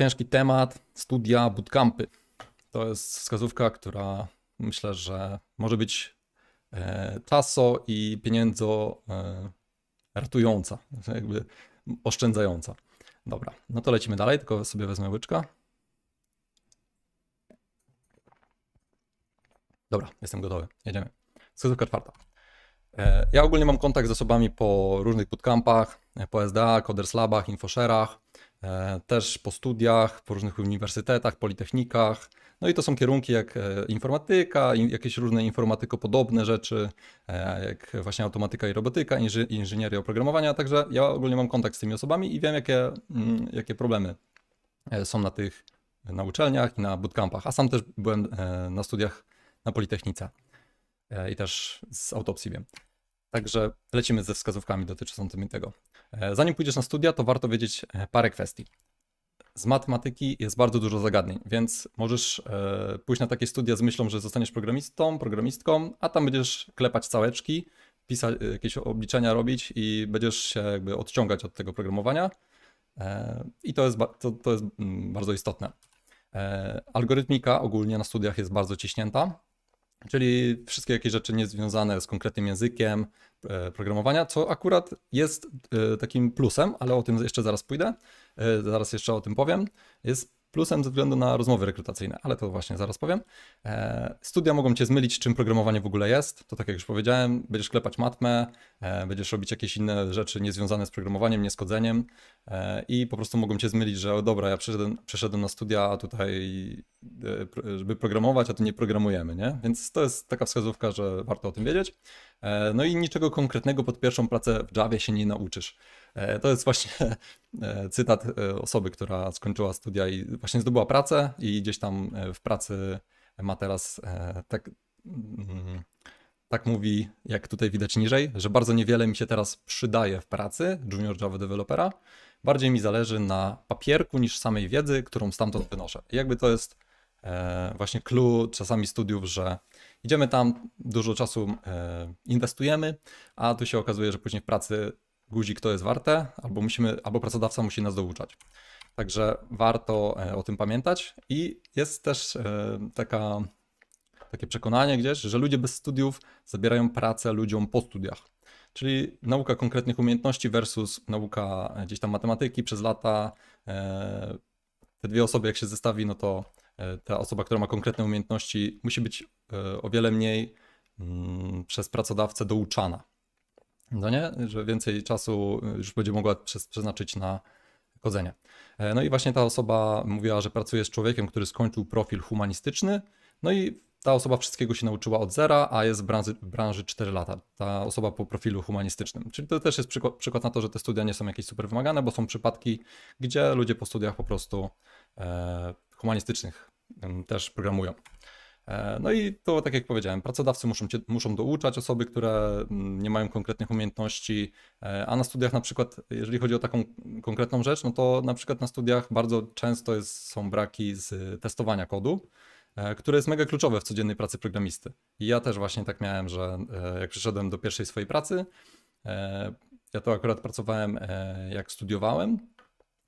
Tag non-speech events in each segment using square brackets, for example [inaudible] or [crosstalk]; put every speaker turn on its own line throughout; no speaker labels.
ciężki temat, studia, bootcampy. To jest wskazówka, która myślę, że może być e, czaso i pieniędzo e, ratująca, jakby oszczędzająca. Dobra, no to lecimy dalej, tylko sobie wezmę łyczka. Dobra, jestem gotowy, jedziemy. Wskazówka czwarta. E, ja ogólnie mam kontakt z osobami po różnych bootcampach, po SDA, Coders Labach, Infoszerach, e, też po studiach, po różnych uniwersytetach, politechnikach. No i to są kierunki jak informatyka, jakieś różne informatykopodobne rzeczy, jak właśnie automatyka i robotyka, inżynieria oprogramowania. Także ja ogólnie mam kontakt z tymi osobami i wiem, jakie, mm, jakie problemy są na tych na uczelniach i na bootcampach. A sam też byłem na studiach na Politechnice. E, i też z autopsji wiem. Także lecimy ze wskazówkami dotyczącymi tego. E, zanim pójdziesz na studia, to warto wiedzieć e, parę kwestii. Z matematyki jest bardzo dużo zagadnień, więc możesz pójść na takie studia z myślą, że zostaniesz programistą, programistką, a tam będziesz klepać całeczki, pisać, jakieś obliczenia robić i będziesz się jakby odciągać od tego programowania. I to jest, to, to jest mm, bardzo istotne. Algorytmika ogólnie na studiach jest bardzo ciśnięta, czyli wszystkie jakieś rzeczy niezwiązane z konkretnym językiem e, programowania, co akurat jest e, takim plusem, ale o tym jeszcze zaraz pójdę, e, zaraz jeszcze o tym powiem. Jest plusem ze względu na rozmowy rekrutacyjne, ale to właśnie zaraz powiem. E, studia mogą cię zmylić, czym programowanie w ogóle jest. To tak jak już powiedziałem, będziesz klepać matmę, e, będziesz robić jakieś inne rzeczy niezwiązane z programowaniem, nie z kodzeniem e, i po prostu mogą cię zmylić, że o dobra, ja przeszedłem, przeszedłem na studia, a tutaj żeby programować, a tu nie programujemy, nie? Więc to jest taka wskazówka, że warto o tym wiedzieć. No i niczego konkretnego pod pierwszą pracę w Javie się nie nauczysz. E, to jest właśnie [laughs] e, cytat e, osoby, która skończyła studia i właśnie zdobyła pracę i gdzieś tam w pracy ma teraz tak, mm, tak mówi, jak tutaj widać niżej, że bardzo niewiele mi się teraz przydaje w pracy junior Java developera. Bardziej mi zależy na papierku niż samej wiedzy, którą stamtąd wynoszę. I jakby to jest właśnie clue czasami studiów, że idziemy tam, dużo czasu inwestujemy, a tu się okazuje, że później w pracy guzik to jest warte, albo musimy, albo pracodawca musi nas douczać. Także warto e, o tym pamiętać i jest też e, taka, takie przekonanie gdzieś, że ludzie bez studiów zabierają pracę ludziom po studiach. Czyli nauka konkretnych umiejętności versus nauka gdzieś tam matematyki przez lata. E, te dwie osoby, jak się zestawi, no to ta osoba, która ma konkretne umiejętności, musi być o wiele mniej mm, przez pracodawcę douczana no nie? Że więcej czasu y, już będzie mogła przeznaczyć na kodzenie. E, no i właśnie ta osoba mówiła, że pracuje z człowiekiem, który skończył profil humanistyczny, no i ta osoba wszystkiego się nauczyła od zera, a jest w branży, w branży 4 lata. Ta osoba po profilu humanistycznym. Czyli to też jest przykład, przykład, na to, że te studia nie są jakieś super wymagane, bo są przypadki, gdzie ludzie po studiach po prostu e, humanistycznych też programują. E, no i to, tak jak powiedziałem, pracodawcy muszą, cię, muszą douczać osoby, które mm, nie mają konkretnych umiejętności, e, a na studiach na przykład, jeżeli chodzi o taką konkretną rzecz, no to na przykład na studiach bardzo często jest, są braki z testowania kodu, e, które jest mega kluczowe w codziennej pracy programisty. I ja też właśnie tak miałem, że jak przyszedłem do pierwszej swojej pracy, ja to akurat pracowałem jak studiowałem,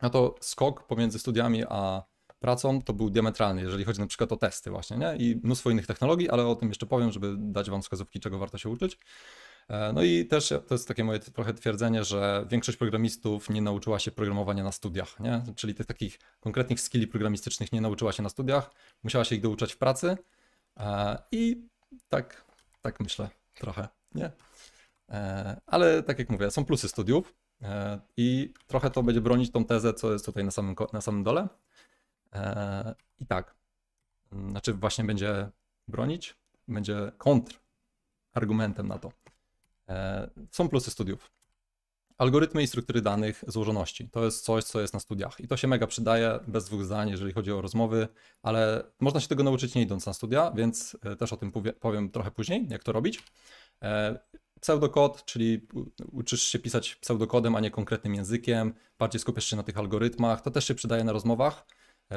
no to skok pomiędzy studiami a pracą, to był diametralny, jeżeli chodzi na przykład o testy właśnie, nie? I mnóstwo innych technologii, ale o tym jeszcze powiem, żeby dać wam wskazówki, czego warto się uczyć. E, no i też to jest takie moje trochę twierdzenie, że większość programistów nie nauczyła się programowania na studiach, nie? Czyli tych takich konkretnych skilli programistycznych nie nauczyła się na studiach, musiała się ich douczać w pracy e, i tak, tak myślę trochę, nie? E, ale tak jak mówię, są plusy studiów i trochę to będzie bronić tą tezę, co jest tutaj na samym, na samym dole, I tak, znaczy właśnie będzie bronić, będzie kontr argumentem na to. E, są plusy studiów. Algorytmy i struktury danych złożoności. To jest coś, co jest na studiach. I to się mega przydaje, bez dwóch zdań, jeżeli chodzi o rozmowy, ale można się tego nauczyć nie idąc na studia, więc e, też o tym powiem trochę później, jak to robić. Pseudokod, czyli uczysz się pisać pseudokodem, a nie konkretnym językiem, bardziej skupiasz się na tych algorytmach. To też się przydaje na rozmowach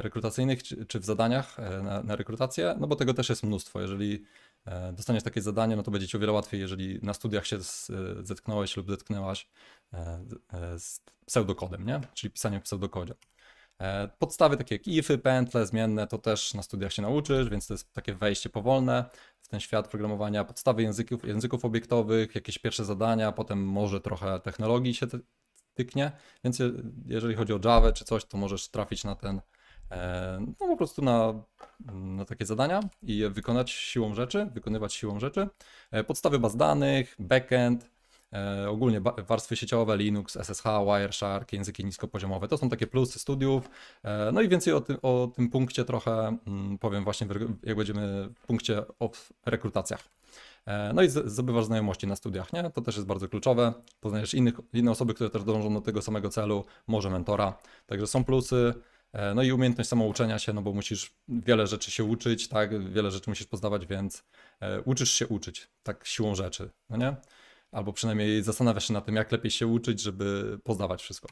rekrutacyjnych czy, w zadaniach e, na, na, rekrutację, no bo tego też jest mnóstwo. Jeżeli e, dostaniesz takie zadanie, no to będzie ci o wiele łatwiej, jeżeli na studiach się zetknąłeś lub zetknęłaś e, z pseudokodem, nie? czyli pisaniem w pseudokodzie. E, podstawy takie jak ify, pętle, zmienne, to też na studiach się nauczysz, więc to jest takie wejście powolne w ten świat programowania, podstawy języków, języków obiektowych, jakieś pierwsze zadania, potem może trochę technologii się tyknie, więc jeżeli chodzi o Java czy coś, to możesz trafić na ten, e, no po prostu na, na takie zadania i je wykonać siłą rzeczy, wykonywać siłą rzeczy. E, podstawy baz danych, backend, E, ogólnie warstwy sieciowe, Linux, SSH, Wireshark, języki niskopoziomowe. To są takie plusy studiów. E, no i więcej o tym, o tym punkcie trochę mm, powiem właśnie, jak będziemy w punkcie o rekrutacjach. E, no i zdobywasz znajomości na studiach, nie? To też jest bardzo kluczowe. Poznajesz innych, inne osoby, które też dążą do tego samego celu, może mentora. Także są plusy. No i umiejętność samouczenia się, no bo musisz wiele rzeczy się uczyć, tak? Wiele rzeczy musisz poznawać, więc uczysz się uczyć, tak siłą rzeczy, no nie? albo przynajmniej zastanawiasz się nad tym, jak lepiej się uczyć, żeby poznawać wszystko.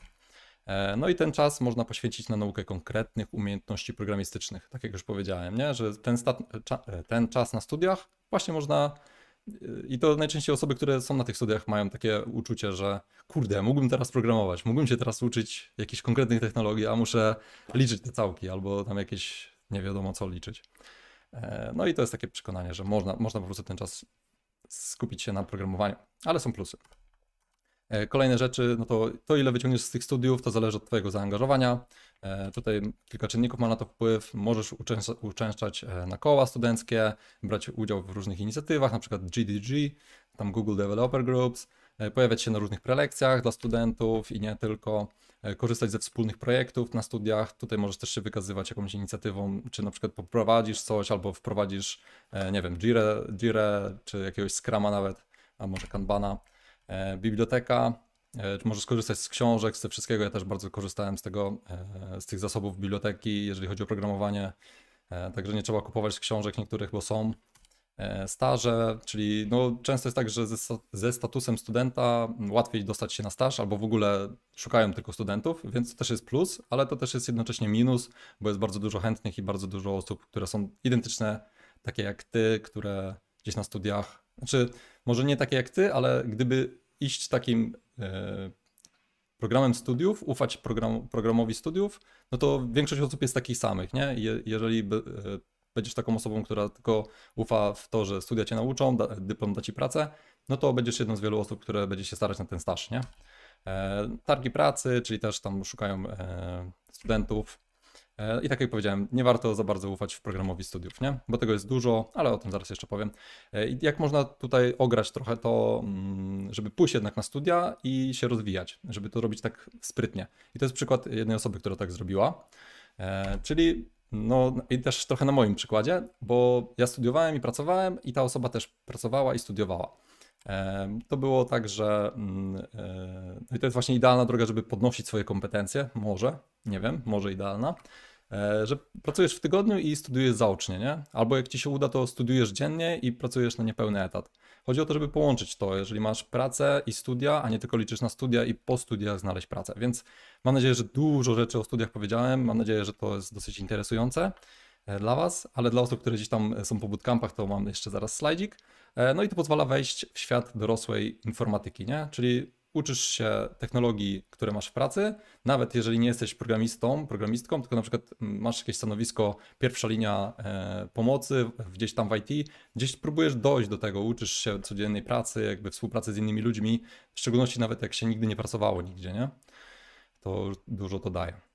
E, no i ten czas można poświęcić na naukę konkretnych umiejętności programistycznych, tak jak już powiedziałem, nie? że ten, ten czas na studiach właśnie można e, i to najczęściej osoby, które są na tych studiach, mają takie uczucie, że kurde, mógłbym teraz programować, mógłbym się teraz uczyć jakichś konkretnych technologii, a muszę liczyć te całki albo tam jakieś nie wiadomo co liczyć. E, no i to jest takie przekonanie, że można, można po prostu ten czas skupić się na programowaniu, ale są plusy. E, kolejne rzeczy, no to, to ile wyciągniesz z tych studiów, to zależy od Twojego zaangażowania. E, tutaj kilka czynników ma na to wpływ. Możesz uczęszczać e, na koła studenckie, brać udział w różnych inicjatywach, na przykład GDG, tam Google Developer Groups, pojawiać się na różnych prelekcjach dla studentów i nie tylko. Korzystać ze wspólnych projektów na studiach. Tutaj możesz też się wykazywać jakąś inicjatywą, czy na przykład poprowadzisz coś, albo wprowadzisz, nie wiem, Jira, Jira czy jakiegoś Scrama nawet, a może Kanbana. E, biblioteka, możesz skorzystać z książek, z tego wszystkiego. Ja też bardzo korzystałem z tego, z tych zasobów biblioteki, jeżeli chodzi o programowanie. Także nie trzeba kupować książek niektórych, bo są. E, staże, czyli no, często jest tak, że ze, ze, statusem studenta łatwiej dostać się na staż, albo w ogóle szukają tylko studentów, więc to też jest plus, ale to też jest jednocześnie minus, bo jest bardzo dużo chętnych i bardzo dużo osób, które są identyczne, takie jak ty, które gdzieś na studiach, znaczy może nie takie jak ty, ale gdyby iść takim e, programem studiów, ufać program, programowi studiów, no to większość osób jest takich samych, nie? Je, jeżeli e, będziesz taką osobą, która tylko ufa w to, że studia cię nauczą, da, dyplom da ci pracę, no to będziesz jedną z wielu osób, które będzie się starać na ten staż, nie? E, targi pracy, czyli też tam szukają e, studentów. E, I tak jak powiedziałem, nie warto za bardzo ufać w programowi studiów, nie? Bo tego jest dużo, ale o tym zaraz jeszcze powiem. E, jak można tutaj ograć trochę to, mm, żeby pójść jednak na studia i się rozwijać, żeby to robić tak sprytnie. I to jest przykład jednej osoby, która tak zrobiła. E, czyli no i też trochę na moim przykładzie, bo ja studiowałem i pracowałem i ta osoba też pracowała i studiowała. To było tak, że mm, e, no i to jest właśnie idealna droga, żeby podnosić swoje kompetencje, może, nie wiem, może idealna, e, że pracujesz w tygodniu i studiujesz zaocznie, nie? Albo jak ci się uda, to studiujesz dziennie i pracujesz na niepełny etat. Chodzi o to, żeby połączyć to, jeżeli masz pracę i studia, a nie tylko liczysz na studia i po studiach znaleźć pracę. Więc mam nadzieję, że dużo rzeczy o studiach powiedziałem. Mam nadzieję, że to jest dosyć interesujące dla Was, ale dla osób, które gdzieś tam są po bootcampach, to mam jeszcze zaraz slajdzik. E, no i to pozwala wejść w świat dorosłej informatyki, nie? Czyli uczysz się technologii, które masz w pracy, nawet jeżeli nie jesteś programistą, programistką, tylko na przykład masz jakieś stanowisko, pierwsza linia e, pomocy gdzieś tam w IT, gdzieś próbujesz dojść do tego, uczysz się codziennej pracy, jakby współpracy z innymi ludźmi, w szczególności nawet jak się nigdy nie pracowało nigdzie, nie? To dużo to daje.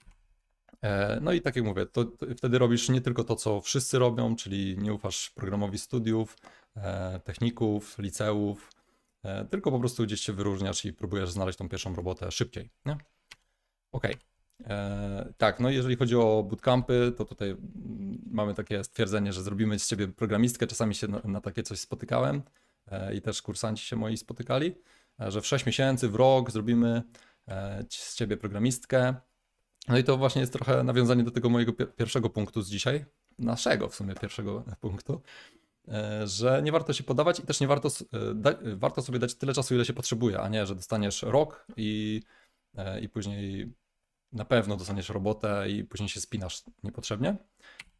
E, no i tak jak mówię, to, to, wtedy robisz nie tylko to, co wszyscy robią, czyli nie ufasz programowi studiów, e, techników, liceów, E, tylko po prostu gdzieś się wyróżniasz i próbujesz znaleźć tą pierwszą robotę szybciej. Nie? Okej. Tak, no jeżeli chodzi o bootcampy, to tutaj mamy takie stwierdzenie, że zrobimy z ciebie programistkę. Czasami się na, na takie coś spotykałem i też kursanci się moi spotykali, że w 6 miesięcy, w rok zrobimy z ciebie programistkę. No i to właśnie jest trochę nawiązanie do tego mojego pierwszego punktu z dzisiaj, naszego w sumie pierwszego [laughs] punktu, E, że nie warto się podawać i też nie warto, e, da, warto sobie dać tyle czasu, ile się potrzebuje, a nie, że dostaniesz rok i, e, i później na pewno dostaniesz robotę i później się spinasz niepotrzebnie.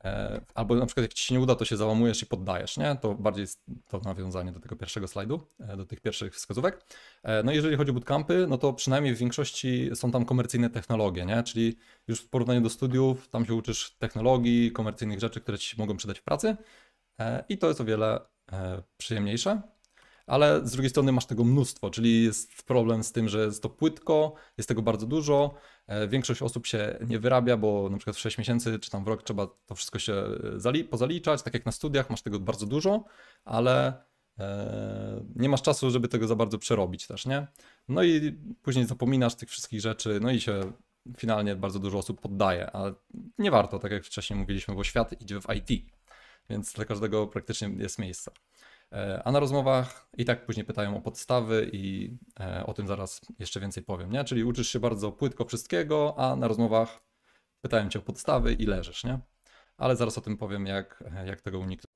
E, Albo na przykład jak ci się nie uda, to się załamujesz i poddajesz, nie? To bardziej to nawiązanie do tego pierwszego slajdu, e, do tych pierwszych wskazówek. E, No jeżeli chodzi o bootcampy, no to przynajmniej w większości są tam komercyjne technologie, nie? Czyli już w porównaniu do studiów, tam się uczysz technologii, komercyjnych rzeczy, które ci mogą przydać w pracy i to jest o wiele przyjemniejsze. Ale z drugiej strony masz tego mnóstwo, czyli jest problem z tym, że jest to płytko, jest tego bardzo dużo. E, Większość osób się nie wyrabia, bo na przykład w 6 miesięcy czy tam w rok trzeba to wszystko się e, zali- pozaliczać. Tak jak na studiach masz tego bardzo dużo, ale e, nie masz czasu, żeby tego za bardzo przerobić też, nie? No i później zapominasz tych wszystkich rzeczy, no i się finalnie bardzo dużo osób poddaje, ale nie warto, tak jak wcześniej mówiliśmy, bo świat idzie w IT, więc dla każdego praktycznie jest miejsce. E, A na rozmowach i tak później pytają o podstawy i e, o tym zaraz jeszcze więcej powiem, nie? Czyli uczysz się bardzo płytko wszystkiego, a na rozmowach pytają cię o podstawy i leżysz, nie? Ale zaraz o tym powiem, jak, jak tego uniknąć.